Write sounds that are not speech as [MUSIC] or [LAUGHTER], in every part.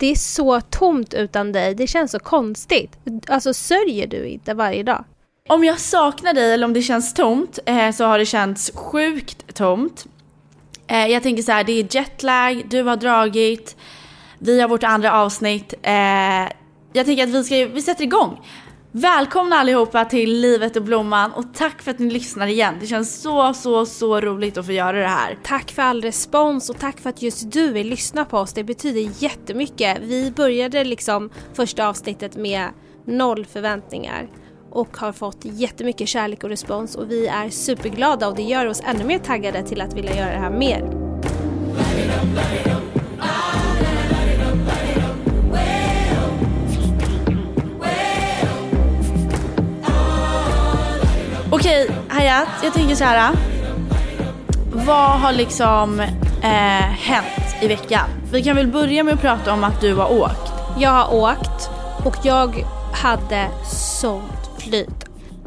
Det är så tomt utan dig. Det känns så konstigt. Alltså sörjer du inte varje dag? Om jag saknar dig eller om det känns tomt eh, så har det känts sjukt tomt. Eh, jag tänker så här, det är jetlag, du har dragit, vi har vårt andra avsnitt. Eh, jag tänker att vi, ska, vi sätter igång. Välkomna allihopa till Livet och Blomman och tack för att ni lyssnar igen. Det känns så, så, så roligt att få göra det här. Tack för all respons och tack för att just du vill lyssna på oss. Det betyder jättemycket. Vi började liksom första avsnittet med noll förväntningar och har fått jättemycket kärlek och respons och vi är superglada och det gör oss ännu mer taggade till att vilja göra det här mer. Okej, Hayat, jag tänker så här. Vad har liksom eh, hänt i veckan? Vi kan väl börja med att prata om att du har åkt. Jag har åkt och jag hade sånt flyt.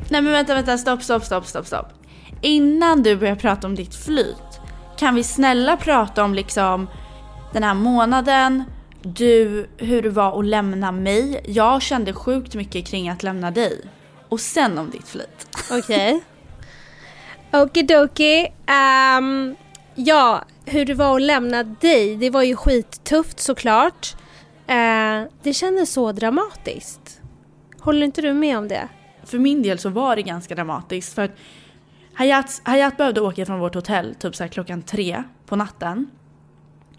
Nej men vänta, vänta, stopp, stopp, stopp, stopp, stopp. Innan du börjar prata om ditt flyt, kan vi snälla prata om liksom den här månaden, du, hur det var att lämna mig. Jag kände sjukt mycket kring att lämna dig. Och sen om ditt flyt. Okej. Okay. Okidoki. Um, ja, hur det var att lämna dig. Det var ju skittufft såklart. Uh, det kändes så dramatiskt. Håller inte du med om det? För min del så var det ganska dramatiskt. För att Hayat, Hayat behövde åka från vårt hotell typ så klockan tre på natten.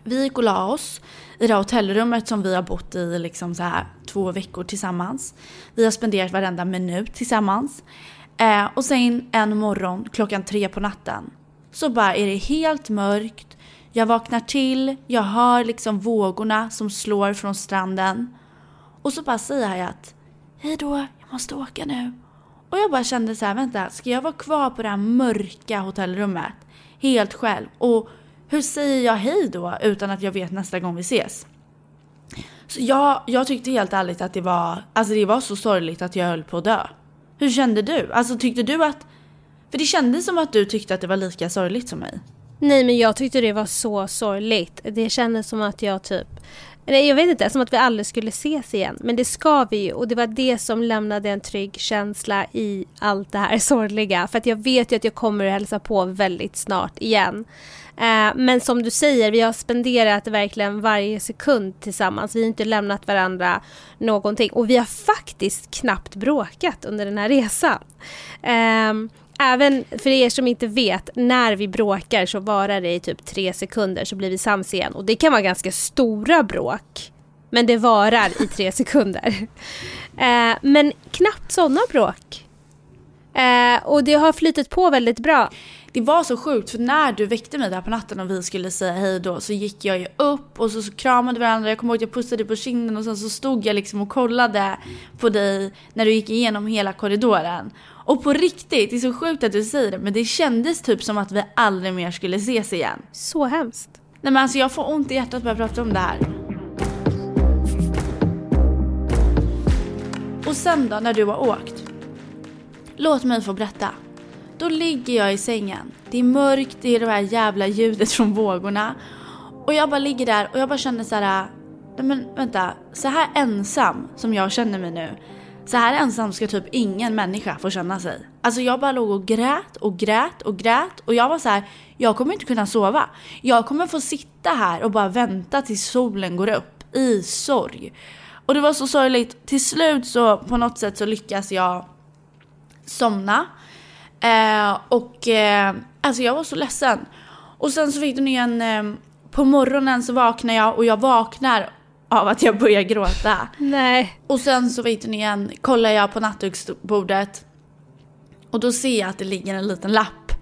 Vi gick och la oss i det hotellrummet som vi har bott i liksom så här två veckor tillsammans. Vi har spenderat varenda minut tillsammans. Eh, och sen en morgon klockan tre på natten så bara är det helt mörkt. Jag vaknar till, jag hör liksom vågorna som slår från stranden. Och så bara säger jag att hej då, jag måste åka nu. Och jag bara kände så här, vänta, ska jag vara kvar på det här mörka hotellrummet helt själv? Och hur säger jag hej då utan att jag vet nästa gång vi ses? Så jag, jag tyckte helt ärligt att det var, alltså det var så sorgligt att jag höll på att dö. Hur kände du? Alltså tyckte du att, för det kändes som att du tyckte att det var lika sorgligt som mig. Nej men jag tyckte det var så sorgligt. Det kändes som att jag typ Nej, jag vet inte, som att vi aldrig skulle ses igen. Men det ska vi ju och det var det som lämnade en trygg känsla i allt det här [LAUGHS] sorgliga. För att jag vet ju att jag kommer att hälsa på väldigt snart igen. Eh, men som du säger, vi har spenderat verkligen varje sekund tillsammans. Vi har inte lämnat varandra någonting. Och vi har faktiskt knappt bråkat under den här resan. Eh, Även för er som inte vet, när vi bråkar så varar det i typ tre sekunder så blir vi sams igen. Och det kan vara ganska stora bråk. Men det varar i tre [LAUGHS] sekunder. Eh, men knappt sådana bråk. Eh, och det har flyttat på väldigt bra. Det var så sjukt för när du väckte mig där på natten och vi skulle säga hej då så gick jag ju upp och så, så kramade varandra. Jag kommer ihåg att jag pussade dig på kinden och sen så stod jag liksom och kollade på dig när du gick igenom hela korridoren. Och på riktigt, det är så sjukt att du säger det, men det kändes typ som att vi aldrig mer skulle ses igen. Så hemskt. Nej men alltså jag får ont i hjärtat bara jag pratar om det här. Och sen då när du har åkt. Låt mig få berätta. Då ligger jag i sängen. Det är mörkt, det är det här jävla ljudet från vågorna. Och jag bara ligger där och jag bara känner så här. Nej men vänta, så här ensam som jag känner mig nu. Så här ensam ska typ ingen människa få känna sig. Alltså jag bara låg och grät och grät och grät och jag var så här, jag kommer inte kunna sova. Jag kommer få sitta här och bara vänta tills solen går upp i sorg. Och det var så sorgligt. Till slut så på något sätt så lyckas jag somna. Eh, och eh, alltså jag var så ledsen. Och sen så fick den igen, eh, på morgonen så vaknar jag och jag vaknar av att jag börjar gråta. Nej. Och sen så vet ni igen, kollar jag på nattduksbordet och då ser jag att det ligger en liten lapp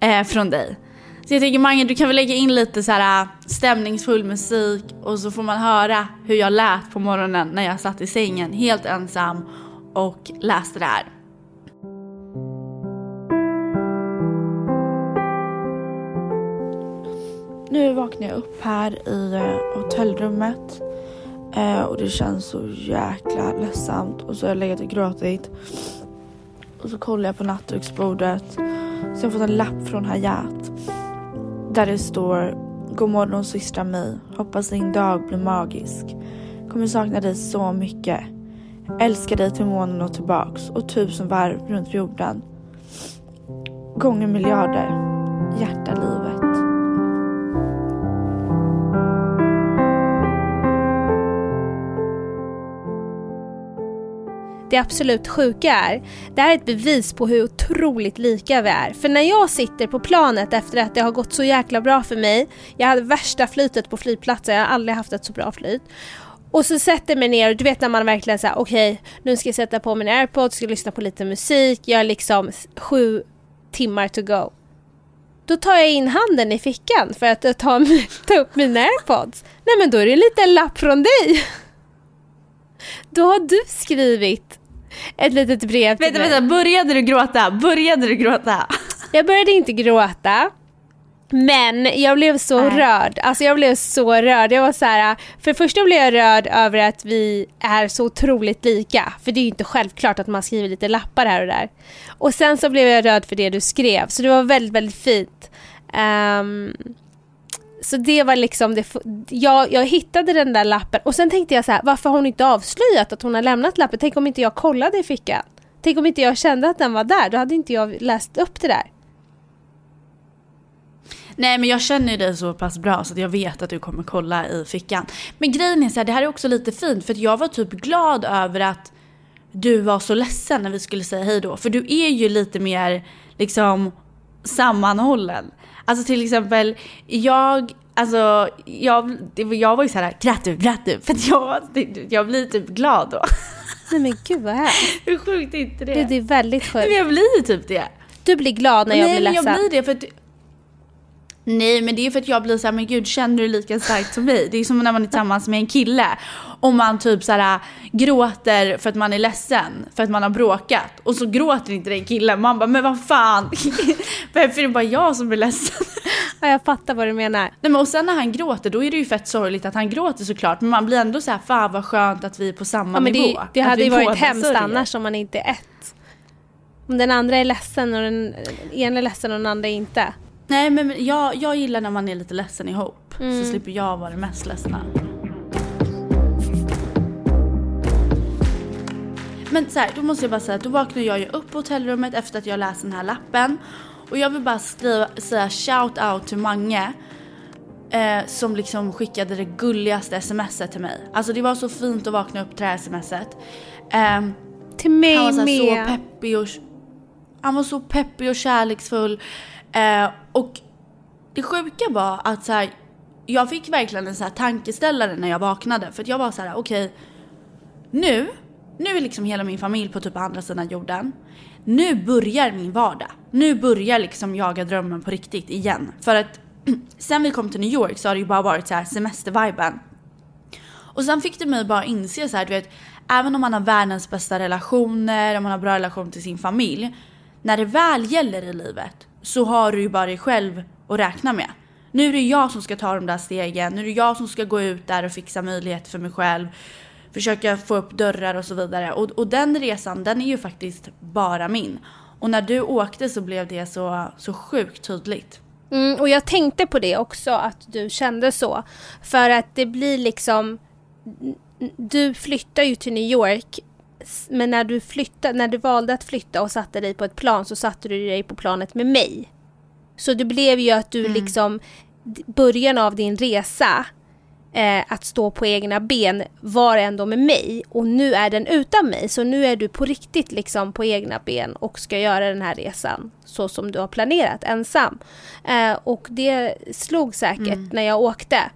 eh, från dig. Så jag tänker Mange, du kan väl lägga in lite så här äh, stämningsfull musik och så får man höra hur jag lät på morgonen när jag satt i sängen helt ensam och läste det här. Nu vaknar jag upp här i eh, hotellrummet Eh, och det känns så jäkla ledsamt. Och så har jag legat och gråtit. Och så kollar jag på nattduksbordet. Så jag har fått en lapp från Hayat. Där det står God morgon systra mig. Hoppas din dag blir magisk. Kommer sakna dig så mycket. Älskar dig till månen och tillbaks och tusen varv runt jorden. Gånger miljarder. Hjärta livet. Det absolut sjuka är, det här är ett bevis på hur otroligt lika vi är. För när jag sitter på planet efter att det har gått så jäkla bra för mig, jag hade värsta flytet på flygplatsen, jag har aldrig haft ett så bra flyt. Och så sätter jag mig ner och du vet när man verkligen säger okej, okay, nu ska jag sätta på min airpod, ska lyssna på lite musik, jag har liksom sju timmar to go. Då tar jag in handen i fickan för att ta, [LAUGHS] ta upp mina airpods. Nej men då är det en liten lapp från dig. Då har du skrivit ett litet brev till vänta, mig. Vänta, började du gråta? Började du gråta? Jag började inte gråta. Men jag blev så Nej. rörd. Alltså jag blev så rörd. Jag var så här, för det första blev jag rörd över att vi är så otroligt lika. För det är ju inte självklart att man skriver lite lappar här och där. Och sen så blev jag rörd för det du skrev. Så det var väldigt, väldigt fint. Um, så det var liksom det, jag, jag hittade den där lappen och sen tänkte jag så här, varför har hon inte avslöjat att hon har lämnat lappen? Tänk om inte jag kollade i fickan? Tänk om inte jag kände att den var där? Då hade inte jag läst upp det där. Nej men jag känner dig så pass bra så att jag vet att du kommer kolla i fickan. Men grejen är så här, det här är också lite fint för jag var typ glad över att du var så ledsen när vi skulle säga hej då. För du är ju lite mer liksom sammanhållen. Alltså till exempel, jag, alltså, jag, jag var ju såhär, grät du, grät du? För att jag, jag blir typ glad då. [LAUGHS] Nej men gud vad hemskt. [LAUGHS] Hur sjukt är inte det? Det, är väldigt sjukt. Men jag blir typ det. Du blir glad när jag Nej, blir ledsen. Nej men jag blir det för att Nej men det är för att jag blir såhär, men gud känner du lika starkt som mig? Det är som när man är tillsammans med en kille och man typ såhär gråter för att man är ledsen, för att man har bråkat. Och så gråter inte den killen, man bara, men vad fan? [LAUGHS] Varför är det bara jag som är ledsen? Ja jag fattar vad du menar. Nej men och sen när han gråter, då är det ju fett sorgligt att han gråter såklart. Men man blir ändå såhär, fan vad skönt att vi är på samma ja, men nivå. Det, det hade ju varit hemskt sörjer. annars om man inte är ett. Om den andra är ledsen och den ena är ledsen och den andra inte. Nej men jag, jag gillar när man är lite ledsen ihop. Mm. Så slipper jag vara den mest ledsna. Men så här, då måste jag bara säga att då vaknar jag ju upp på hotellrummet efter att jag läst den här lappen. Och jag vill bara skriva, säga shout out till Mange. Eh, som liksom skickade det gulligaste smset till mig. Alltså det var så fint att vakna upp till det här smset. Eh, till mig han var så, med. så peppig och Han var så peppig och kärleksfull. Eh, och det sjuka var att så här, jag fick verkligen en så här tankeställare när jag vaknade. För att jag var så här: okej, okay, nu, nu är liksom hela min familj på typ andra sidan jorden. Nu börjar min vardag. Nu börjar liksom jaga drömmen på riktigt igen. För att [CLEARS THROAT] sen vi kom till New York så har det ju bara varit så här semesterviben. Och sen fick det mig bara inse så här, du vet, även om man har världens bästa relationer, om man har bra relation till sin familj. När det väl gäller i livet så har du ju bara dig själv att räkna med. Nu är det jag som ska ta de där stegen, nu är det jag som ska gå ut där och fixa möjligheter för mig själv. Försöka få upp dörrar och så vidare. Och, och den resan, den är ju faktiskt bara min. Och när du åkte så blev det så, så sjukt tydligt. Mm, och jag tänkte på det också, att du kände så. För att det blir liksom... Du flyttar ju till New York men när du, flyttade, när du valde att flytta och satte dig på ett plan så satte du dig på planet med mig. Så det blev ju att du mm. liksom, början av din resa, eh, att stå på egna ben var ändå med mig och nu är den utan mig. Så nu är du på riktigt liksom på egna ben och ska göra den här resan så som du har planerat ensam. Eh, och det slog säkert mm. när jag åkte.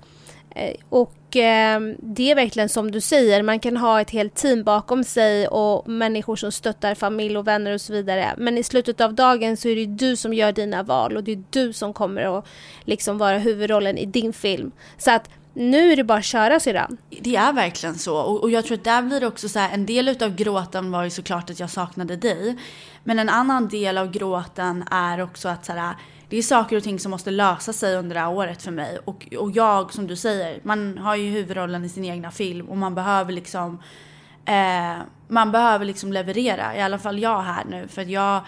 Eh, och eh, det är verkligen som du säger, man kan ha ett helt team bakom sig och människor som stöttar familj och vänner och så vidare. Men i slutet av dagen så är det du som gör dina val och det är du som kommer att liksom vara huvudrollen i din film. Så att nu är det bara att köra syrran. Det är verkligen så. Och, och jag tror att där blir det också så här, en del utav gråten var ju såklart att jag saknade dig. Men en annan del av gråten är också att så här, det är saker och ting som måste lösa sig under det här året för mig. Och, och jag, som du säger, man har ju huvudrollen i sin egna film och man behöver liksom eh, man behöver liksom leverera, i alla fall jag här nu. För att jag,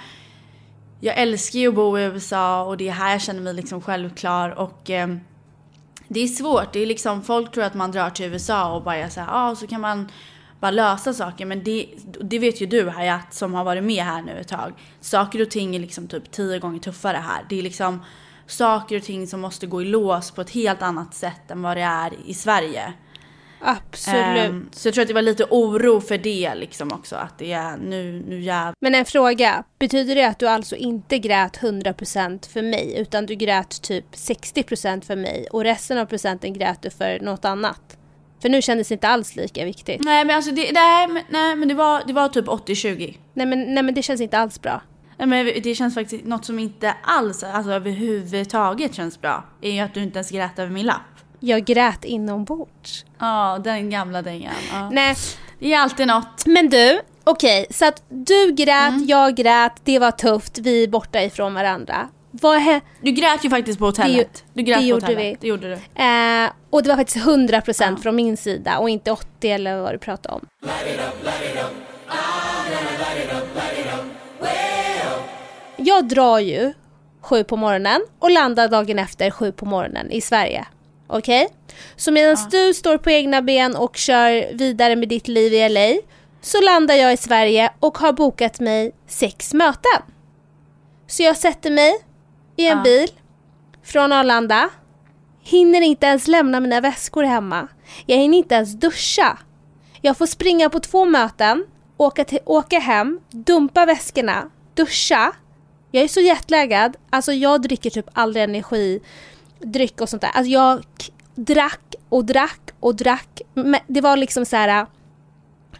jag älskar ju att bo i USA och det är här jag känner mig liksom självklar. Och eh, det är svårt. Det är liksom, folk tror att man drar till USA och bara säger ja ah, så kan man bara lösa saker. Men det, det vet ju du Hayat som har varit med här nu ett tag. Saker och ting är liksom typ tio gånger tuffare här. Det är liksom saker och ting som måste gå i lås på ett helt annat sätt än vad det är i Sverige. Absolut. Um, så jag tror att det var lite oro för det liksom också. Att det är nu, nu jävlar. Men en fråga. Betyder det att du alltså inte grät 100% för mig utan du grät typ 60% för mig och resten av procenten grät du för något annat? För nu kändes det inte alls lika viktigt. Nej men alltså det, nej, nej, men det, var, det var typ 80-20. Nej men, nej men det känns inte alls bra. Nej men det känns faktiskt något som inte alls, alltså överhuvudtaget känns bra. Är ju att du inte ens grät över min lapp. Jag grät inombords. Ja, den gamla dängan. Ja. Nej. Det är alltid något. Men du, okej, okay, så att du grät, mm. jag grät, det var tufft, vi är borta ifrån varandra. Vad he- du grät ju faktiskt på hotellet. Det, du grät det på gjorde hotellet. vi. Det gjorde du. Eh, och det var faktiskt 100% ja. från min sida och inte 80 eller vad du pratade om. Jag drar ju sju på morgonen och landar dagen efter sju på morgonen i Sverige. Okej? Okay? Så medan ja. du står på egna ben och kör vidare med ditt liv i LA så landar jag i Sverige och har bokat mig sex möten. Så jag sätter mig i en ja. bil från Arlanda, hinner inte ens lämna mina väskor hemma. Jag hinner inte ens duscha. Jag får springa på två möten, åka, till, åka hem, dumpa väskorna, duscha. Jag är så jetlaggad, alltså jag dricker typ aldrig energidryck och sånt där. Alltså jag drack och drack och drack. Det var liksom så här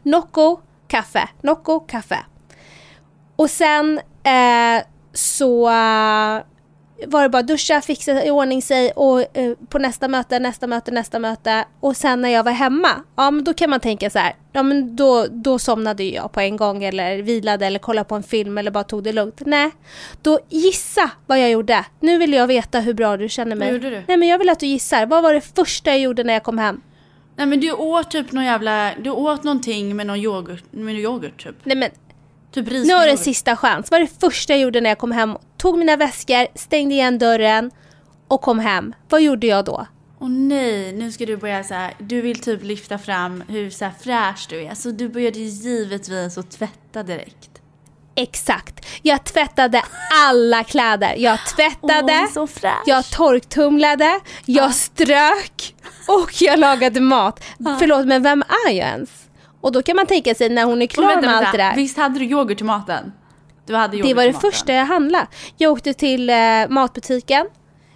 Nocco, kaffe, Nocco, kaffe. Och sen eh, så var det bara duscha, fixa i ordning sig och eh, på nästa möte, nästa möte, nästa möte. Och sen när jag var hemma, ja men då kan man tänka så här, ja men då, då somnade jag på en gång eller vilade eller kollade på en film eller bara tog det lugnt. Nej, då gissa vad jag gjorde. Nu vill jag veta hur bra du känner mig. Vad gjorde du? Nej men jag vill att du gissar. Vad var det första jag gjorde när jag kom hem? Nej men du åt typ någon jävla, du åt någonting med någon yoghurt, med yoghurt typ. Nej men Typ nu har du en sista chans. Vad var det första jag gjorde när jag kom hem? Tog mina väskor, stängde igen dörren och kom hem. Vad gjorde jag då? Åh nej, nu ska du börja så här. Du vill typ lyfta fram hur så här fräsch du är. Så du började givetvis att tvätta direkt. Exakt. Jag tvättade alla kläder. Jag tvättade, oh, jag torktumlade, jag ah. strök och jag lagade mat. Ah. Förlåt, men vem är jag ens? Och då kan man tänka sig när hon är klar vänta, med vänta. allt det där. Visst hade du yoghurt till maten? Du hade yoghurt det var det första jag handlade. Jag åkte till eh, matbutiken.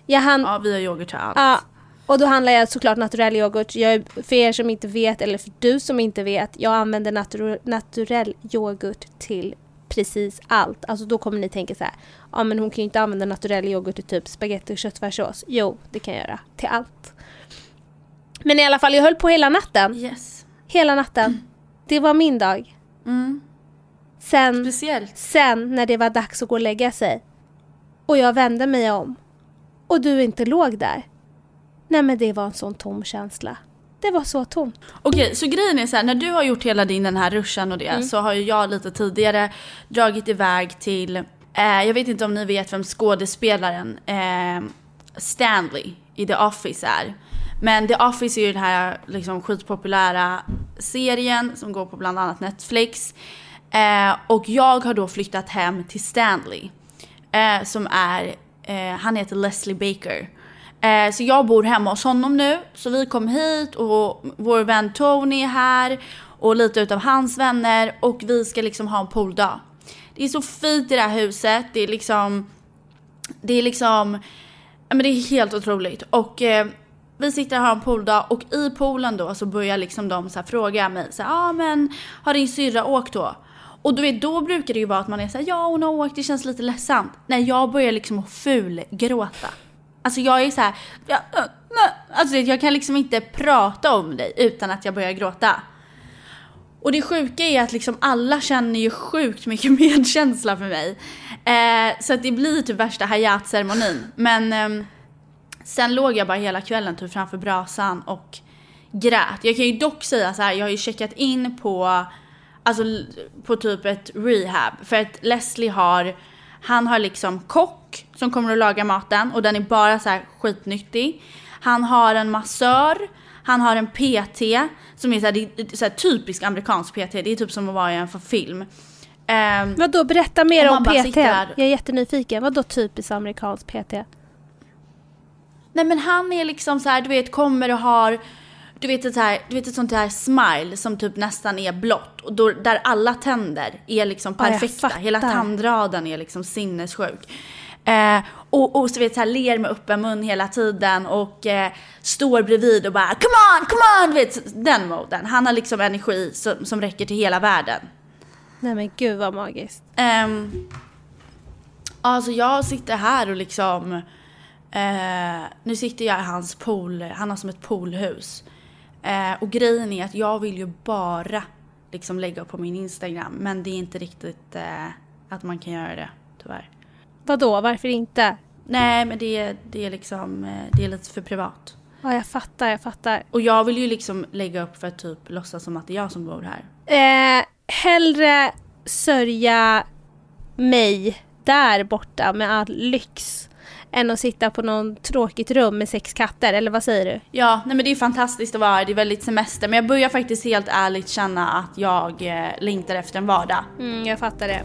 Jag hann... Ja, vi har yoghurt till allt. Ja, och då handlar jag såklart naturell yoghurt. Jag, för er som inte vet, eller för du som inte vet, jag använder natur, naturell yoghurt till precis allt. Alltså då kommer ni tänka så här, ja men hon kan ju inte använda naturell yoghurt till typ spagetti och köttfärssås. Jo, det kan jag göra. Till allt. Men i alla fall, jag höll på hela natten. Yes. Hela natten. Det var min dag. Mm. Sen, Speciellt. sen när det var dags att gå och lägga sig och jag vände mig om och du inte låg där. Nej men det var en sån tom känsla. Det var så tomt. Okej, så grejen är så här, när du har gjort hela din den här ruschen och det mm. så har ju jag lite tidigare dragit iväg till, eh, jag vet inte om ni vet vem skådespelaren eh, Stanley i The Office är. Men The Office är ju den här liksom skitpopulära serien som går på bland annat Netflix. Eh, och jag har då flyttat hem till Stanley. Eh, som är, eh, han heter Leslie Baker. Eh, så jag bor hemma hos honom nu. Så vi kom hit och vår vän Tony är här. Och lite utav hans vänner. Och vi ska liksom ha en pooldag. Det är så fint i det här huset. Det är liksom, det är liksom, men det är helt otroligt. Och eh, vi sitter och har en pooldag och i poolen då så börjar liksom de så fråga mig så ja ah, men har din syrra åkt då? Och du vet då brukar det ju vara att man är såhär ja hon har åkt det känns lite ledsamt. Nej jag börjar liksom fulgråta. Alltså jag är såhär, jag, alltså jag kan liksom inte prata om dig utan att jag börjar gråta. Och det sjuka är att liksom alla känner ju sjukt mycket [LAUGHS] medkänsla för mig. Eh, så att det blir typ värsta hayat-ceremonin. Men eh, Sen låg jag bara hela kvällen typ framför brasan och grät. Jag kan ju dock säga så här, jag har ju checkat in på, alltså på typ ett rehab. För att Leslie har, han har liksom kock som kommer att laga maten och den är bara så här skitnyttig. Han har en massör, han har en PT som är så här, så här typisk amerikansk PT. Det är typ som att vara i en film. Um, Vadå, berätta mer Om PT. sitter- Jag är jättenyfiken. Vadå typiskt amerikansk PT? Nej men han är liksom så här, du vet kommer och har du vet, ett här, du vet ett sånt här smile som typ nästan är blått och då, där alla tänder är liksom Ja, perfekta. Hela fattar. tandraden är liksom sinnessjuk. Eh, och, och så vet så här, ler med öppen mun hela tiden och eh, står bredvid och bara come on, come on, du vet den moden. Han har liksom energi som, som räcker till hela världen. Nej men gud vad magiskt. Um, alltså jag sitter här och liksom, eh, nu sitter jag i hans pool, han har som ett poolhus. Eh, och grejen är att jag vill ju bara liksom lägga upp på min Instagram men det är inte riktigt eh, att man kan göra det tyvärr. Vadå, varför inte? Nej men det, är- det är liksom, eh, det är lite för privat. Ja, jag fattar, jag fattar. Och jag vill ju liksom lägga upp för att typ låtsas som att det är jag som bor här. Eh, hellre sörja mig där borta med all lyx än att sitta på någon tråkigt rum med sex katter, eller vad säger du? Ja, nej men det är fantastiskt att vara här, det är väldigt semester. Men jag börjar faktiskt helt ärligt känna att jag eh, längtar efter en vardag. Mm, jag fattar det.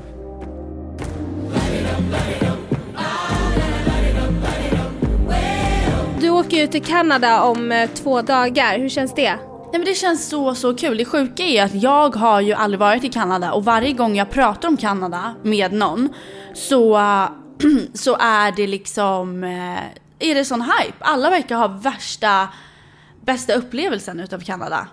Du åker ju till Kanada om eh, två dagar, hur känns det? Nej men det känns så så kul. Det sjuka är att jag har ju aldrig varit i Kanada och varje gång jag pratar om Kanada med någon så, [CLEARS THROAT] så är det liksom, eh, är det sån hype. Alla verkar ha värsta, bästa upplevelsen utav Kanada.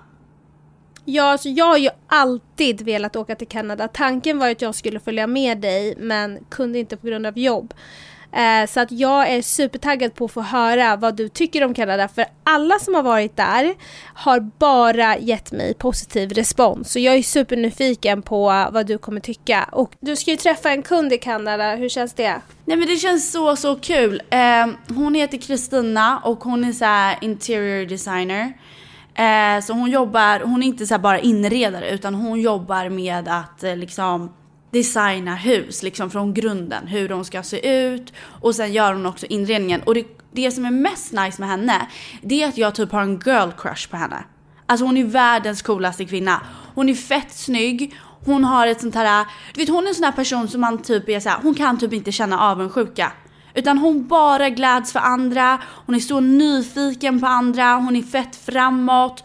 Ja, alltså jag har ju alltid velat åka till Kanada. Tanken var ju att jag skulle följa med dig men kunde inte på grund av jobb. Eh, så att jag är supertaggad på att få höra vad du tycker om Kanada för alla som har varit där har bara gett mig positiv respons. Så jag är supernyfiken på vad du kommer tycka. Och du ska ju träffa en kund i Kanada, hur känns det? Nej men det känns så så kul. Eh, hon heter Kristina och hon är så här interior designer. Eh, så hon jobbar, hon är inte så här bara inredare utan hon jobbar med att eh, liksom designa hus liksom från grunden, hur de ska se ut och sen gör hon också inredningen. Och det, det som är mest nice med henne, det är att jag typ har en girl crush på henne. Alltså hon är världens coolaste kvinna. Hon är fett snygg, hon har ett sånt här, du vet hon är en sån här person som man typ är såhär, hon kan typ inte känna avundsjuka. Utan hon bara gläds för andra, hon är så nyfiken på andra, hon är fett framåt.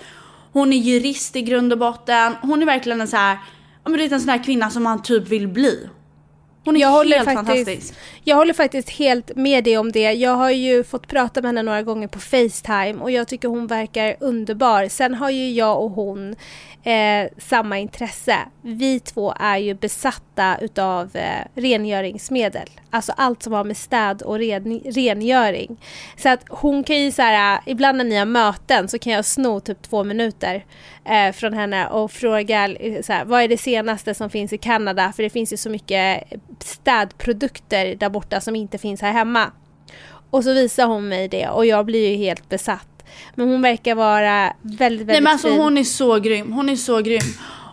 Hon är jurist i grund och botten. Hon är verkligen en så här, men du vet en sån här kvinna som man typ vill bli. Hon är Jag håller, helt faktiskt, fantastisk. jag håller faktiskt helt med dig om det. Jag har ju fått prata med henne några gånger på Facetime och jag tycker hon verkar underbar. Sen har ju jag och hon eh, samma intresse. Vi två är ju besatta utav eh, rengöringsmedel. Alltså allt som har med städ och ren, rengöring. Så att hon kan ju så här, ibland när ni har möten så kan jag sno typ två minuter eh, från henne och fråga eh, så här, vad är det senaste som finns i Kanada? För det finns ju så mycket städprodukter där borta som inte finns här hemma. Och så visar hon mig det och jag blir ju helt besatt. Men hon verkar vara väldigt, väldigt Nej men alltså fin. hon är så grym, hon är så grym.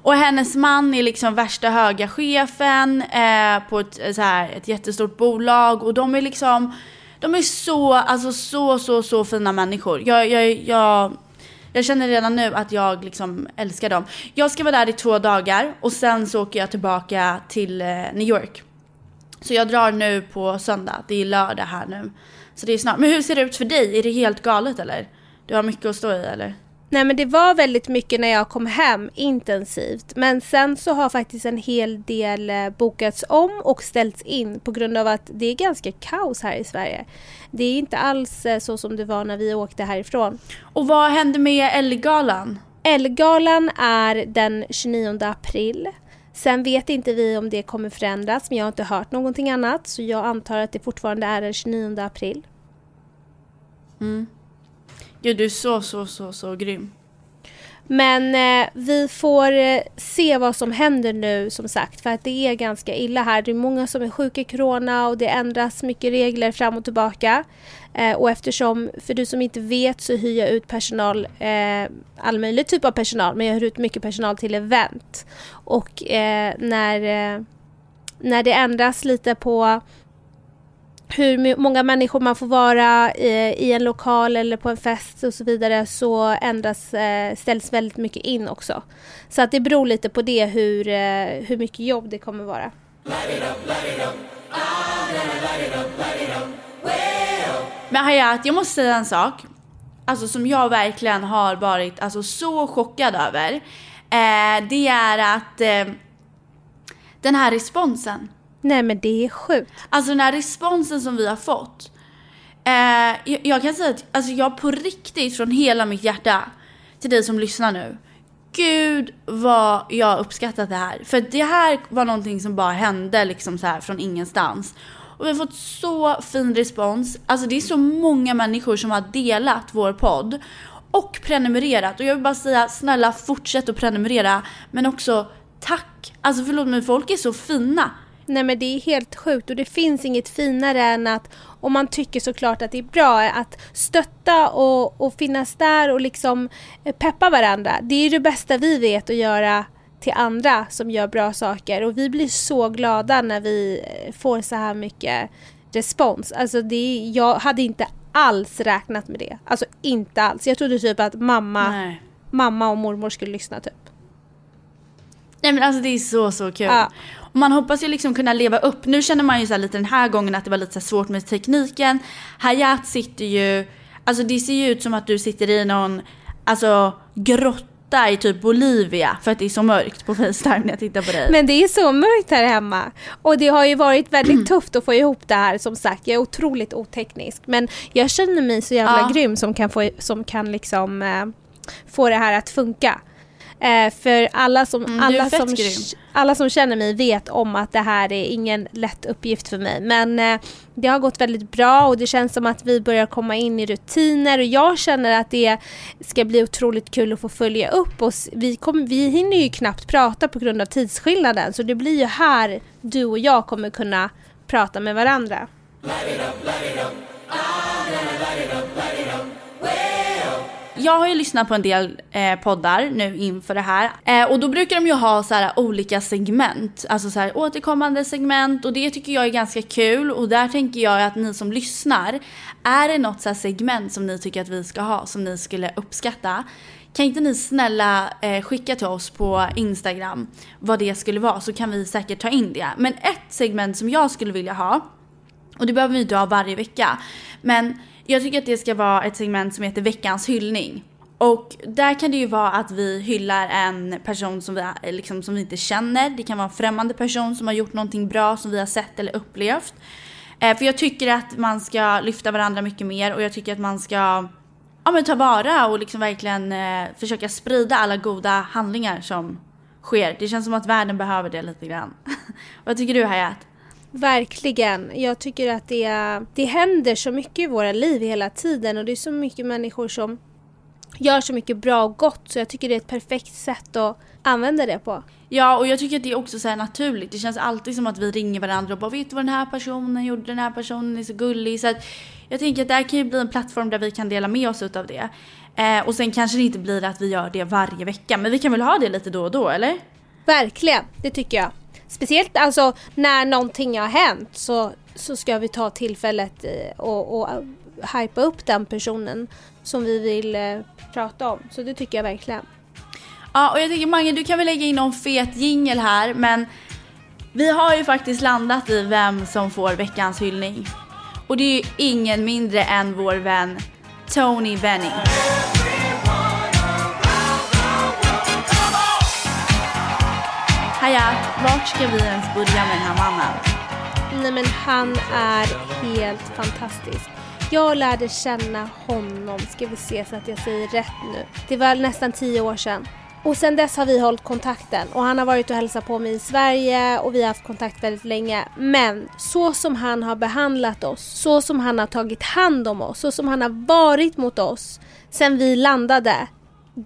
Och hennes man är liksom värsta höga chefen eh, på ett, eh, så här, ett jättestort bolag och de är liksom, de är så, alltså så, så, så fina människor. Jag, jag, jag, jag känner redan nu att jag liksom älskar dem. Jag ska vara där i två dagar och sen så åker jag tillbaka till eh, New York. Så jag drar nu på söndag, det är lördag här nu. Så det är snart. Men hur ser det ut för dig? Är det helt galet eller? Du har mycket att stå i eller? Nej men det var väldigt mycket när jag kom hem intensivt. Men sen så har faktiskt en hel del eh, bokats om och ställts in på grund av att det är ganska kaos här i Sverige. Det är inte alls eh, så som det var när vi åkte härifrån. Och vad hände med Ellegalan? Elgalan är den 29 april. Sen vet inte vi om det kommer förändras men jag har inte hört någonting annat så jag antar att det fortfarande är den 29 april. Gud, du är så, så, så, så grym. Men eh, vi får eh, se vad som händer nu som sagt för att det är ganska illa här. Det är många som är sjuka i corona och det ändras mycket regler fram och tillbaka. Eh, och eftersom, för du som inte vet så hyr jag ut personal, eh, all möjlig typ av personal, men jag hyr ut mycket personal till event. Och eh, när, eh, när det ändras lite på hur många människor man får vara i, i, en lokal eller på en fest och så vidare så ändras, eh, ställs väldigt mycket in också. Så att det beror lite på det hur, eh, hur mycket jobb det kommer vara. Men Hayat, jag måste säga en sak. Alltså som jag verkligen har varit alltså, så chockad över. Eh, det är att eh, den här responsen. Nej men det är sjukt. Alltså den här responsen som vi har fått. Eh, jag, jag, kan säga att alltså, jag på riktigt från hela mitt hjärta till dig som lyssnar nu. Gud vad jag uppskattat det här. För det här var någonting som bara hände liksom så här från ingenstans. Och vi har fått så fin respons. Alltså det är så många människor som har delat vår podd och prenumererat. Och jag vill bara säga snälla fortsätt att prenumerera. Men också tack. Alltså förlåt men folk är så fina. Nej men det är helt sjukt och det finns inget finare än att om man tycker såklart att det är bra att stötta och, och finnas där och liksom peppa varandra. Det är det bästa vi vet att göra till andra som gör bra saker och vi blir så glada när vi får så här mycket respons. Alltså det, jag hade inte alls räknat med det. Alltså inte alls. Jag trodde typ att mamma, mamma och mormor skulle lyssna typ. Nej men alltså det är så så kul. Ja. Och man hoppas ju liksom kunna leva upp. Nu känner man ju så lite den här gången att det var lite så svårt med tekniken. Hayat sitter ju, alltså det ser ju ut som att du sitter i någon, alltså grotta i typ Bolivia för att det är så mörkt på Facetime när jag tittar på dig. Men det är så mörkt här hemma. Och det har ju varit väldigt [CLEARS THROAT] tufft att få ihop det här som sagt. Jag är otroligt oteknisk. Men jag känner mig så jävla ja. grym som kan, få, som kan liksom eh, få det här att funka. Eh, för alla som, mm, alla, som, alla som känner mig vet om att det här är ingen lätt uppgift för mig. Men eh, det har gått väldigt bra och det känns som att vi börjar komma in i rutiner och jag känner att det ska bli otroligt kul att få följa upp oss. Vi, kom, vi hinner ju knappt prata på grund av tidsskillnaden så det blir ju här du och jag kommer kunna prata med varandra. Jag har ju lyssnat på en del eh, poddar nu inför det här eh, och då brukar de ju ha så här olika segment, alltså så här återkommande segment och det tycker jag är ganska kul och där tänker jag att ni som lyssnar, är det något så segment som ni tycker att vi ska ha som ni skulle uppskatta? Kan inte ni snälla eh, skicka till oss på Instagram vad det skulle vara så kan vi säkert ta in det. Men ett segment som jag skulle vilja ha, och det behöver vi inte ha varje vecka, men jag tycker att det ska vara ett segment som heter veckans hyllning. Och där kan det ju vara att vi hyllar en person som vi, liksom, som vi inte känner. Det kan vara en främmande person som har gjort någonting bra som vi har sett eller upplevt. Eh, för jag tycker att man ska lyfta varandra mycket mer och jag tycker att man ska ja, men ta vara och liksom verkligen eh, försöka sprida alla goda handlingar som sker. Det känns som att världen behöver det lite grann. [LAUGHS] Vad tycker du Hayat? Verkligen. Jag tycker att det, det händer så mycket i våra liv hela tiden och det är så mycket människor som gör så mycket bra och gott så jag tycker det är ett perfekt sätt att använda det på. Ja och jag tycker att det är också så naturligt. Det känns alltid som att vi ringer varandra och bara vet du vad den här personen gjorde? Den här personen är så gullig. Så jag tänker att det här kan ju bli en plattform där vi kan dela med oss av det. Eh, och sen kanske det inte blir att vi gör det varje vecka men vi kan väl ha det lite då och då eller? Verkligen, det tycker jag. Speciellt alltså när någonting har hänt så, så ska vi ta tillfället eh, och, och eh, hypa upp den personen som vi vill eh, prata om. Så det tycker jag verkligen. Ja, och jag tycker Mange, du kan väl lägga in någon fet jingel här, men vi har ju faktiskt landat i vem som får veckans hyllning. Och det är ju ingen mindre än vår vän Tony Venning. Haja, vart ska vi ens börja med den här mannen? Nej men han är helt fantastisk. Jag lärde känna honom, ska vi se så att jag säger rätt nu. Det var nästan tio år sedan. Och sen dess har vi hållit kontakten och han har varit och hälsat på mig i Sverige och vi har haft kontakt väldigt länge. Men så som han har behandlat oss, så som han har tagit hand om oss, så som han har varit mot oss sen vi landade.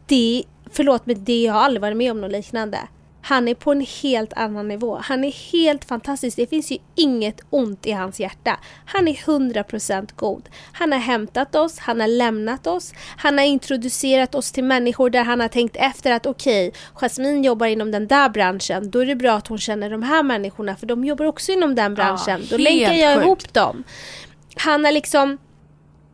Det, förlåt men det, jag har aldrig varit med om något liknande. Han är på en helt annan nivå. Han är helt fantastisk. Det finns ju inget ont i hans hjärta. Han är 100% god. Han har hämtat oss, han har lämnat oss. Han har introducerat oss till människor där han har tänkt efter att okej, okay, Jasmine jobbar inom den där branschen. Då är det bra att hon känner de här människorna för de jobbar också inom den branschen. Ja, Då länkar jag sjukt. ihop dem. Han har liksom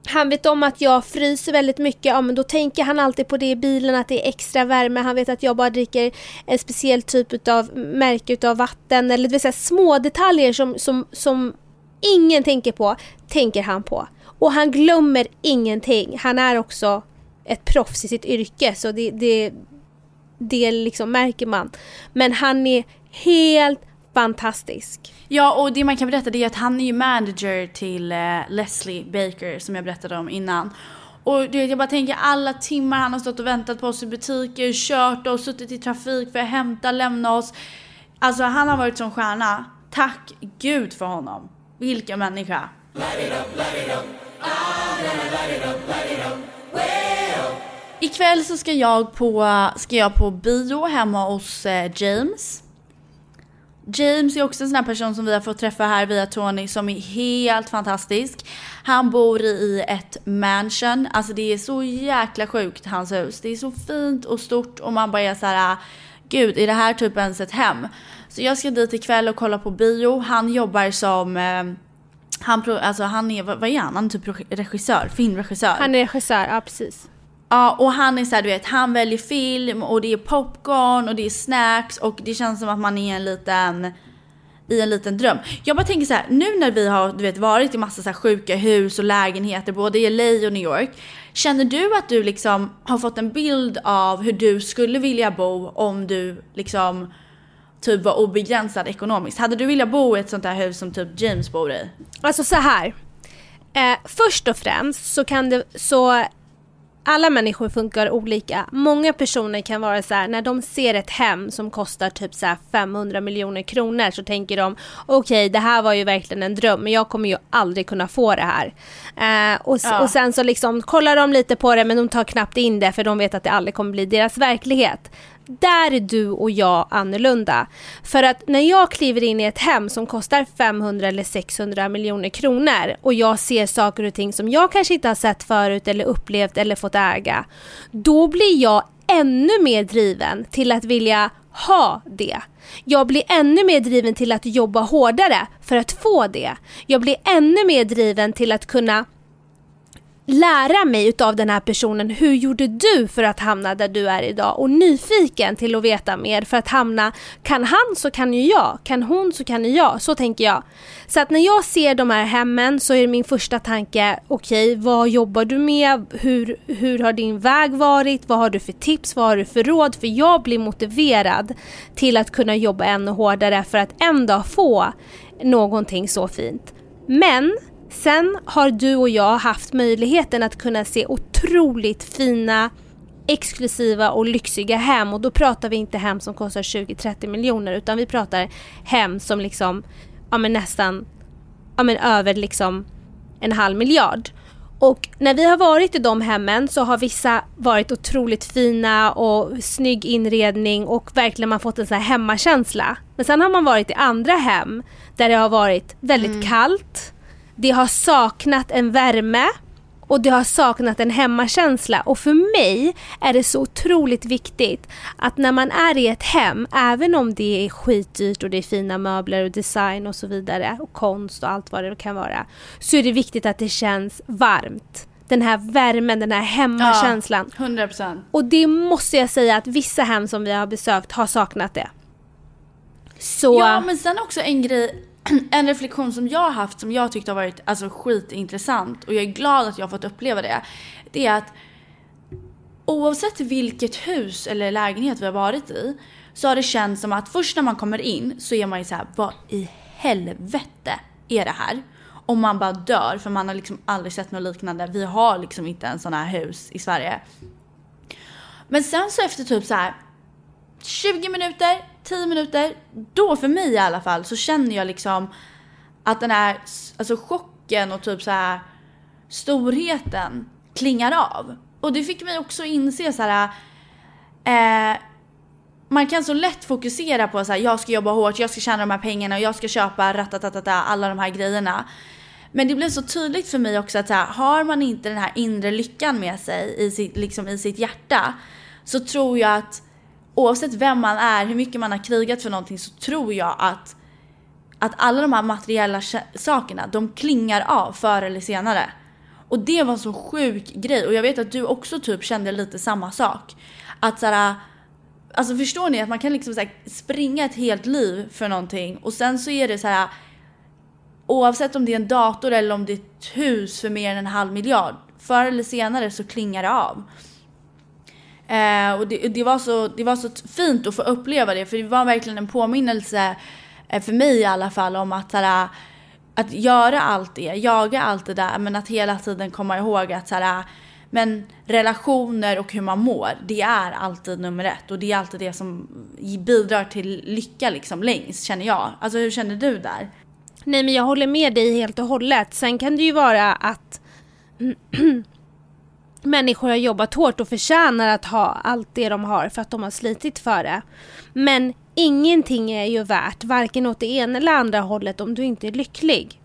han vet om att jag fryser väldigt mycket, ja men då tänker han alltid på det i bilen att det är extra värme. Han vet att jag bara dricker en speciell typ av märke av vatten eller det vill säga små detaljer som, som, som ingen tänker på, tänker han på. Och han glömmer ingenting. Han är också ett proffs i sitt yrke så det, det, det liksom märker man. Men han är helt fantastisk. Ja, och det man kan berätta det är att han är ju manager till eh, Leslie Baker som jag berättade om innan. Och du vet, jag bara tänker alla timmar han har stått och väntat på oss i butiker, kört oss, suttit i trafik för att hämta, lämna oss. Alltså han har varit som stjärna. Tack gud för honom. Vilken människa. Ikväll så ska jag på, ska jag på bio hemma hos eh, James. James är också en sån här person som vi har fått träffa här via Tony som är helt fantastisk. Han bor i ett mansion, alltså det är så jäkla sjukt hans hus. Det är så fint och stort och man bara är så här, ah, gud är det här typ ens ett hem? Så jag ska dit ikväll och kolla på bio. Han jobbar som eh, han, alltså han är, vad är han? Han är typ regissör, filmregissör. Han är regissör, ja precis. Ja, och han är såhär, du vet, han väljer film och det är popcorn och det är snacks och det känns som att man är en liten i en liten dröm. Jag bara tänker så här, nu när vi har du vet, varit i massa så sjuka hus och lägenheter både i LA och New York. Känner du att du liksom har fått en bild av hur du skulle vilja bo om du liksom typ var obegränsad ekonomiskt? Hade du velat bo i ett sånt här hus som typ James bor i? Alltså så här. Eh, först och främst så kan det så alla människor funkar olika. Många personer kan vara så här, när de ser ett hem som kostar typ så 500 miljoner kronor så tänker de okej okay, det här var ju verkligen en dröm men jag kommer ju aldrig kunna få det här. Eh, och, ja. och sen så liksom kollar de lite på det men de tar knappt in det för de vet att det aldrig kommer bli deras verklighet. Där är du och jag annorlunda. För att när jag kliver in i ett hem som kostar 500 eller 600 miljoner kronor och jag ser saker och ting som jag kanske inte har sett förut eller upplevt eller fått äga. Då blir jag ännu mer driven till att vilja ha det. Jag blir ännu mer driven till att jobba hårdare för att få det. Jag blir ännu mer driven till att kunna lära mig utav den här personen. Hur gjorde du för att hamna där du är idag? Och nyfiken till att veta mer för att hamna, kan han så kan ju jag, kan hon så kan ju jag. Så tänker jag. Så att när jag ser de här hemmen så är min första tanke, okej okay, vad jobbar du med? Hur, hur har din väg varit? Vad har du för tips? Vad har du för råd? För jag blir motiverad till att kunna jobba ännu hårdare för att en dag få någonting så fint. Men Sen har du och jag haft möjligheten att kunna se otroligt fina exklusiva och lyxiga hem och då pratar vi inte hem som kostar 20-30 miljoner utan vi pratar hem som liksom, ja men nästan, ja men över liksom en halv miljard. Och när vi har varit i de hemmen så har vissa varit otroligt fina och snygg inredning och verkligen man fått en sån här hemmakänsla. Men sen har man varit i andra hem där det har varit väldigt mm. kallt, det har saknat en värme och det har saknat en hemmakänsla. Och för mig är det så otroligt viktigt att när man är i ett hem, även om det är skitdyrt och det är fina möbler och design och så vidare och konst och allt vad det kan vara, så är det viktigt att det känns varmt. Den här värmen, den här hemmakänslan. Ja, 100%. Och det måste jag säga att vissa hem som vi har besökt har saknat det. Så... Ja, men sen också en grej en reflektion som jag har haft som jag tyckte har varit alltså, skitintressant och jag är glad att jag har fått uppleva det. Det är att oavsett vilket hus eller lägenhet vi har varit i så har det känts som att först när man kommer in så är man ju så här, vad i helvete är det här? Och man bara dör för man har liksom aldrig sett något liknande. Vi har liksom inte en sån här hus i Sverige. Men sen så efter typ så här 20 minuter, 10 minuter, då för mig i alla fall så känner jag liksom att den här alltså chocken och typ så här storheten klingar av. Och det fick mig också inse så här. Eh, man kan så lätt fokusera på så här, jag ska jobba hårt, jag ska tjäna de här pengarna och jag ska köpa ratatatata, alla de här grejerna. Men det blev så tydligt för mig också att så här, har man inte den här inre lyckan med sig i sitt, liksom i sitt hjärta så tror jag att oavsett vem man är, hur mycket man har krigat för någonting så tror jag att, att alla de här materiella sakerna, de klingar av förr eller senare. Och det var en så sjuk grej och jag vet att du också typ kände lite samma sak. Att såhär, alltså förstår ni att man kan liksom så springa ett helt liv för någonting och sen så är det så här oavsett om det är en dator eller om det är ett hus för mer än en halv miljard, förr eller senare så klingar det av. Eh, och det, det, var så, det var så fint att få uppleva det, för det var verkligen en påminnelse, eh, för mig i alla fall, om att såhär, att göra allt det, jaga allt det där, men att hela tiden komma ihåg att såhär, men relationer och hur man mår, det är alltid nummer ett och det är alltid det som bidrar till lycka liksom längst känner jag. Alltså hur känner du där? Nej men jag håller med dig helt och hållet. Sen kan det ju vara att [CLEARS THROAT] människor har jobbat hårt och förtjänar att ha allt det de har för att de har slitit för det. Men ingenting är ju värt, varken åt det ena eller andra hållet om du inte är lycklig.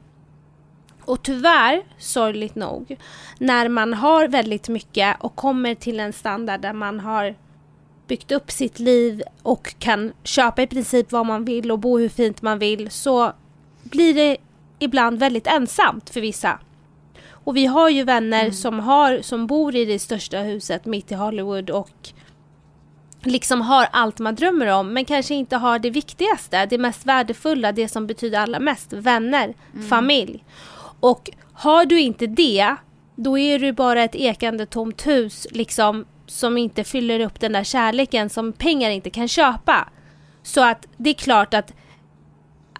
Och tyvärr, sorgligt nog, när man har väldigt mycket och kommer till en standard där man har byggt upp sitt liv och kan köpa i princip vad man vill och bo hur fint man vill så blir det ibland väldigt ensamt för vissa. Och vi har ju vänner mm. som, har, som bor i det största huset mitt i Hollywood och liksom har allt man drömmer om men kanske inte har det viktigaste, det mest värdefulla, det som betyder allra mest, vänner, mm. familj. Och har du inte det, då är du bara ett ekande tomt hus liksom som inte fyller upp den där kärleken som pengar inte kan köpa. Så att det är klart att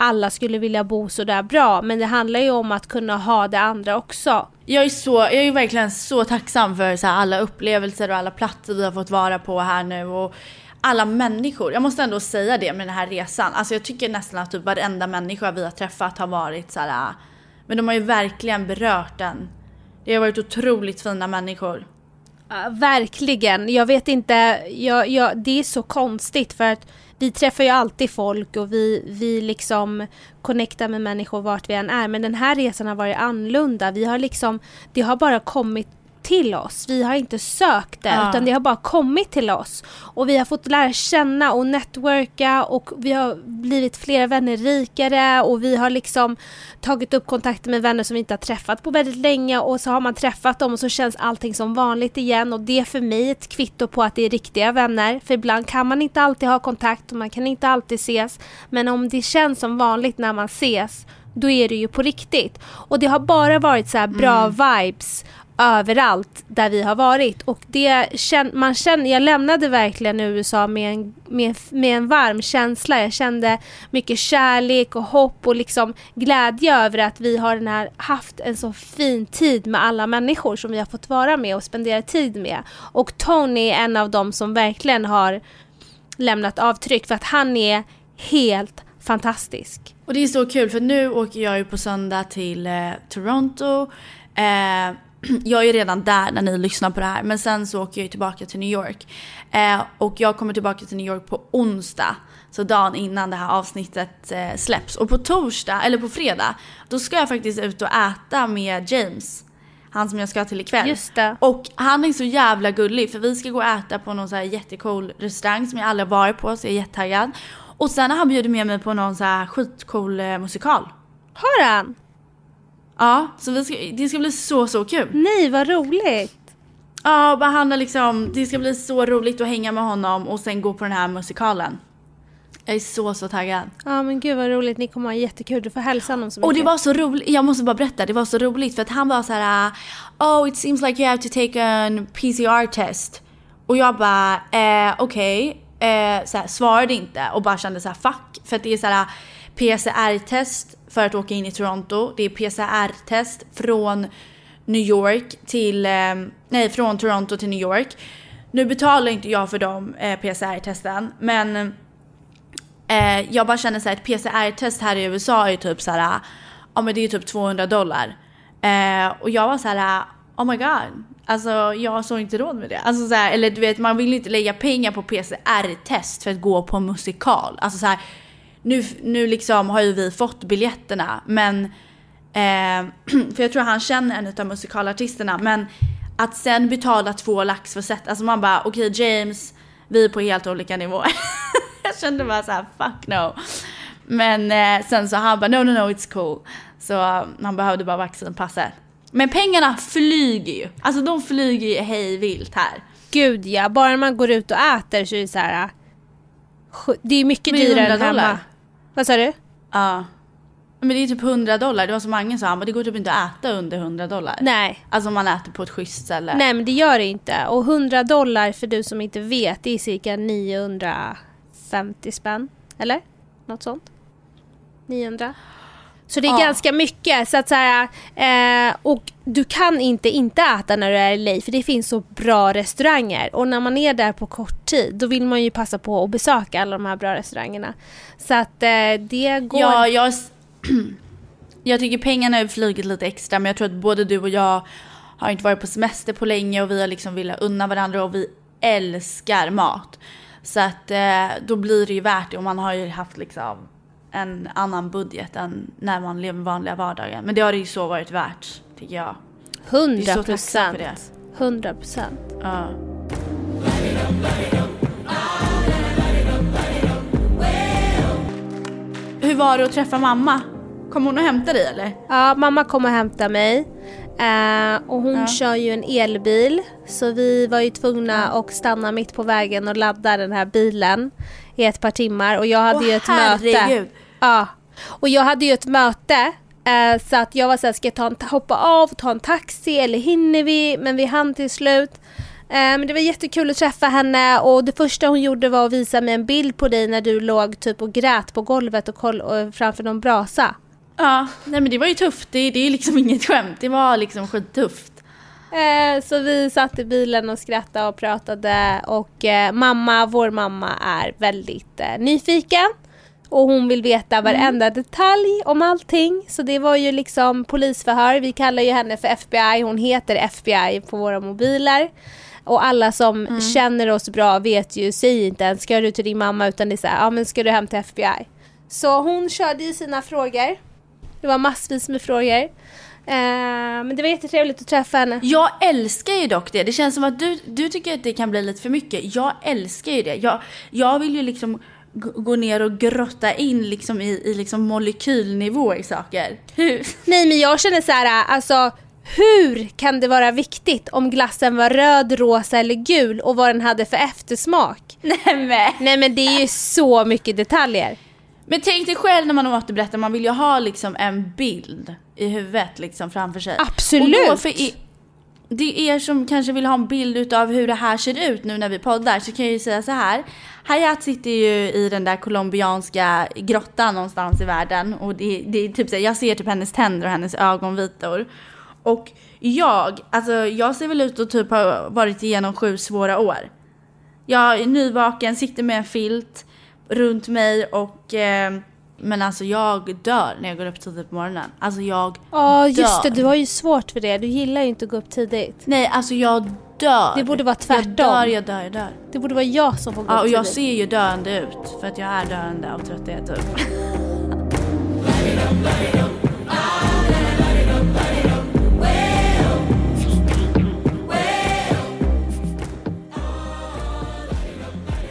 alla skulle vilja bo så där bra men det handlar ju om att kunna ha det andra också. Jag är, så, jag är verkligen så tacksam för så alla upplevelser och alla platser vi har fått vara på här nu och alla människor. Jag måste ändå säga det med den här resan. Alltså jag tycker nästan att typ varenda människa vi har träffat har varit så här, men de har ju verkligen berört den. Det har varit otroligt fina människor. Uh, verkligen. Jag vet inte, jag, jag, det är så konstigt för att vi träffar ju alltid folk och vi, vi liksom connectar med människor vart vi än är. Men den här resan har varit annorlunda. Vi har liksom, det har bara kommit till oss. Vi har inte sökt det ja. utan det har bara kommit till oss. Och vi har fått lära känna och networka och vi har blivit flera vänner rikare och vi har liksom tagit upp kontakter med vänner som vi inte har träffat på väldigt länge och så har man träffat dem och så känns allting som vanligt igen och det är för mig ett kvitto på att det är riktiga vänner. För ibland kan man inte alltid ha kontakt och man kan inte alltid ses. Men om det känns som vanligt när man ses då är det ju på riktigt. Och det har bara varit så bra mm. vibes överallt där vi har varit. Och det man känner, jag lämnade verkligen USA med en, med, med en varm känsla. Jag kände mycket kärlek och hopp och liksom glädje över att vi har den här, haft en så fin tid med alla människor som vi har fått vara med och spendera tid med. Och Tony är en av dem som verkligen har lämnat avtryck för att han är helt fantastisk. Och det är så kul för nu åker jag ju på söndag till eh, Toronto. Eh, [CLEARS THROAT] jag är redan där när ni lyssnar på det här men sen så åker jag tillbaka till New York. Eh, och jag kommer tillbaka till New York på onsdag. Så dagen innan det här avsnittet eh, släpps. Och på torsdag, eller på fredag, då ska jag faktiskt ut och äta med James. Han som jag ska till ikväll. Just det. Och han är så jävla gullig för vi ska gå och äta på någon så här jättecool restaurang som jag aldrig har varit på så jag är jättetaggad. Och sen har han bjudit med mig på någon så här skitcool eh, musikal. Har han? Ja, så vi ska, det ska bli så, så kul. Nej, vad roligt. Ja, bara han liksom, det ska bli så roligt att hänga med honom och sen gå på den här musikalen. Jag är så, så taggad. Ja men gud vad roligt, ni kommer ha jättekul. Du får hälsa honom så mycket. Och det var så roligt, jag måste bara berätta, det var så roligt för att han var så här: Oh it seems like you have to take an PCR test. Och jag bara, eh, okej. Okay. Eh, svarade inte och bara kände så här, fuck. För att det är så här PCR-test för att åka in i Toronto. Det är PCR-test från New York till, eh, nej från Toronto till New York. Nu betalar inte jag för de eh, PCR-testen men eh, jag bara känner såhär ett PCR-test här i USA är typ såhär, ja men det är typ 200 dollar. Eh, och jag var såhär, oh my god, Alltså jag såg inte råd med det. Alltså så här, eller du vet man vill inte lägga pengar på PCR-test för att gå på en musikal. Alltså så här, nu, nu liksom har ju vi fått biljetterna men eh, [CLEARS THROAT] för jag tror han känner en av musikalartisterna men att sen betala två lax för set, alltså man bara okej okay, James, vi är på helt olika nivåer. [LAUGHS] jag kände bara så här, fuck no. Men eh, sen så han bara no no no it's cool. Så han behövde bara vaccinpasset. Men pengarna flyger ju. Alltså de flyger ju hej vilt här. Gud ja, bara man går ut och äter så är det så här. Det är mycket dyrare än hemma. Vad sa du? Ja. Men det är typ 100 dollar. Det var så många sa, men det går typ inte att äta under 100 dollar. Nej. Alltså om man äter på ett schysst ställe. Nej men det gör det inte. Och 100 dollar för du som inte vet, det är cirka 950 spänn. Eller? Något sånt. 900. Så det är ja. ganska mycket. Så att så här, eh, och du kan inte inte äta när du är i LA för det finns så bra restauranger. Och när man är där på kort tid då vill man ju passa på att besöka alla de här bra restaurangerna. Så att eh, det går... Ja, jag, [CLEARS THROAT] jag tycker pengarna har flugit lite extra men jag tror att både du och jag har inte varit på semester på länge och vi har liksom velat unna varandra och vi älskar mat. Så att eh, då blir det ju värt det och man har ju haft liksom en annan budget än när man lever vanliga vardagar. Men det har det ju så varit värt, tycker jag. Hundra procent. Hundra procent. Ja. Hur var det att träffa mamma? Kom hon och hämtade dig eller? Ja, mamma kom och hämtade mig. Uh, och hon ja. kör ju en elbil så vi var ju tvungna att stanna mitt på vägen och ladda den här bilen i ett par timmar och jag hade Åh, ju ett herregud. möte. Ja. Och jag hade ju ett möte uh, så att jag var såhär, ska jag ta en, hoppa av och ta en taxi eller hinner vi? Men vi hann till slut. Uh, men det var jättekul att träffa henne och det första hon gjorde var att visa mig en bild på dig när du låg typ och grät på golvet och, koll, och framför någon brasa. Ja, nej men det var ju tufft. Det, det är liksom [LAUGHS] inget skämt. Det var liksom skittufft. Eh, så vi satt i bilen och skrattade och pratade och eh, mamma, vår mamma är väldigt eh, nyfiken. Och hon vill veta mm. varenda mm. detalj om allting. Så det var ju liksom polisförhör. Vi kallar ju henne för FBI. Hon heter FBI på våra mobiler. Och alla som mm. känner oss bra vet ju, säg inte ens ska du till din mamma utan det är såhär, ja men ska du hem till FBI? Så hon körde ju sina frågor. Det var massvis med frågor. Uh, men det var jättetrevligt att träffa henne. Jag älskar ju dock det. Det känns som att du, du tycker att det kan bli lite för mycket. Jag älskar ju det. Jag, jag vill ju liksom gå ner och grotta in liksom i, i liksom molekylnivå i saker. Hur? Nej men jag känner så här, alltså hur kan det vara viktigt om glassen var röd, rosa eller gul och vad den hade för eftersmak? Nej men, Nej, men det är ju så mycket detaljer. Men tänk dig själv när man återberättar, man vill ju ha liksom en bild i huvudet liksom framför sig. Absolut! Och då för er, det är er som kanske vill ha en bild av hur det här ser ut nu när vi poddar så kan jag ju säga så här. Hayat sitter ju i den där colombianska grottan någonstans i världen och det, det är typ så här, jag ser typ hennes tänder och hennes ögonvitor. Och jag, alltså jag ser väl ut att typ ha varit igenom sju svåra år. Jag är nyvaken, sitter med en filt runt mig och eh, men alltså jag dör när jag går upp tidigt på morgonen. Alltså jag Ja oh, just det, du har ju svårt för det. Du gillar ju inte att gå upp tidigt. Nej alltså jag dör. Det borde vara tvärtom. Jag dör, jag dör, jag dör. Det borde vara jag som får gå ja, upp tidigt. Ja och jag ser ju döende ut. För att jag är döende av trötthet typ. [LAUGHS]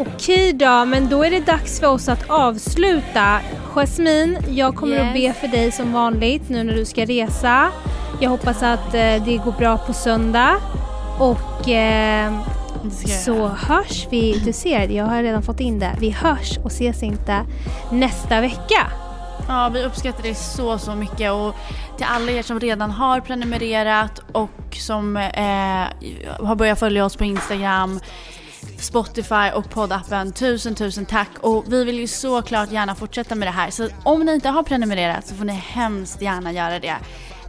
Okej då, men då är det dags för oss att avsluta. Jasmine, jag kommer yes. att be för dig som vanligt nu när du ska resa. Jag hoppas att eh, det går bra på söndag. Och eh, så hörs vi. Du ser, jag har redan fått in det. Vi hörs och ses inte nästa vecka. Ja, vi uppskattar det så, så mycket. Och till alla er som redan har prenumererat och som eh, har börjat följa oss på Instagram Spotify och poddappen. Tusen, tusen tack. Och vi vill ju såklart gärna fortsätta med det här. Så om ni inte har prenumererat så får ni hemskt gärna göra det.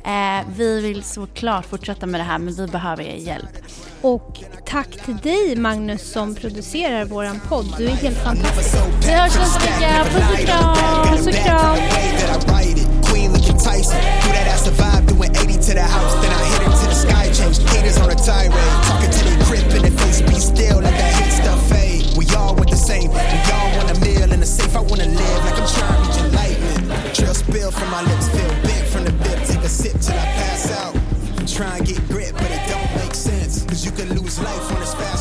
Eh, vi vill såklart fortsätta med det här men vi behöver er hjälp. Och tack till dig Magnus som producerar våran podd. Du är helt fantastisk. Vi hörs nästa vecka. Puss och kram. Puss och kram. change. Haters on a tirade, talking to they grip in their face. Be still, let that hate stuff fade. We all want the same. We all want a meal in a safe. I wanna live like I'm trying to reach enlightenment. Trail spill from my lips, feel bent from the bit. Take a sip till I pass out. Try and get grip, but it don't make sense. Cause you can lose life on this fast.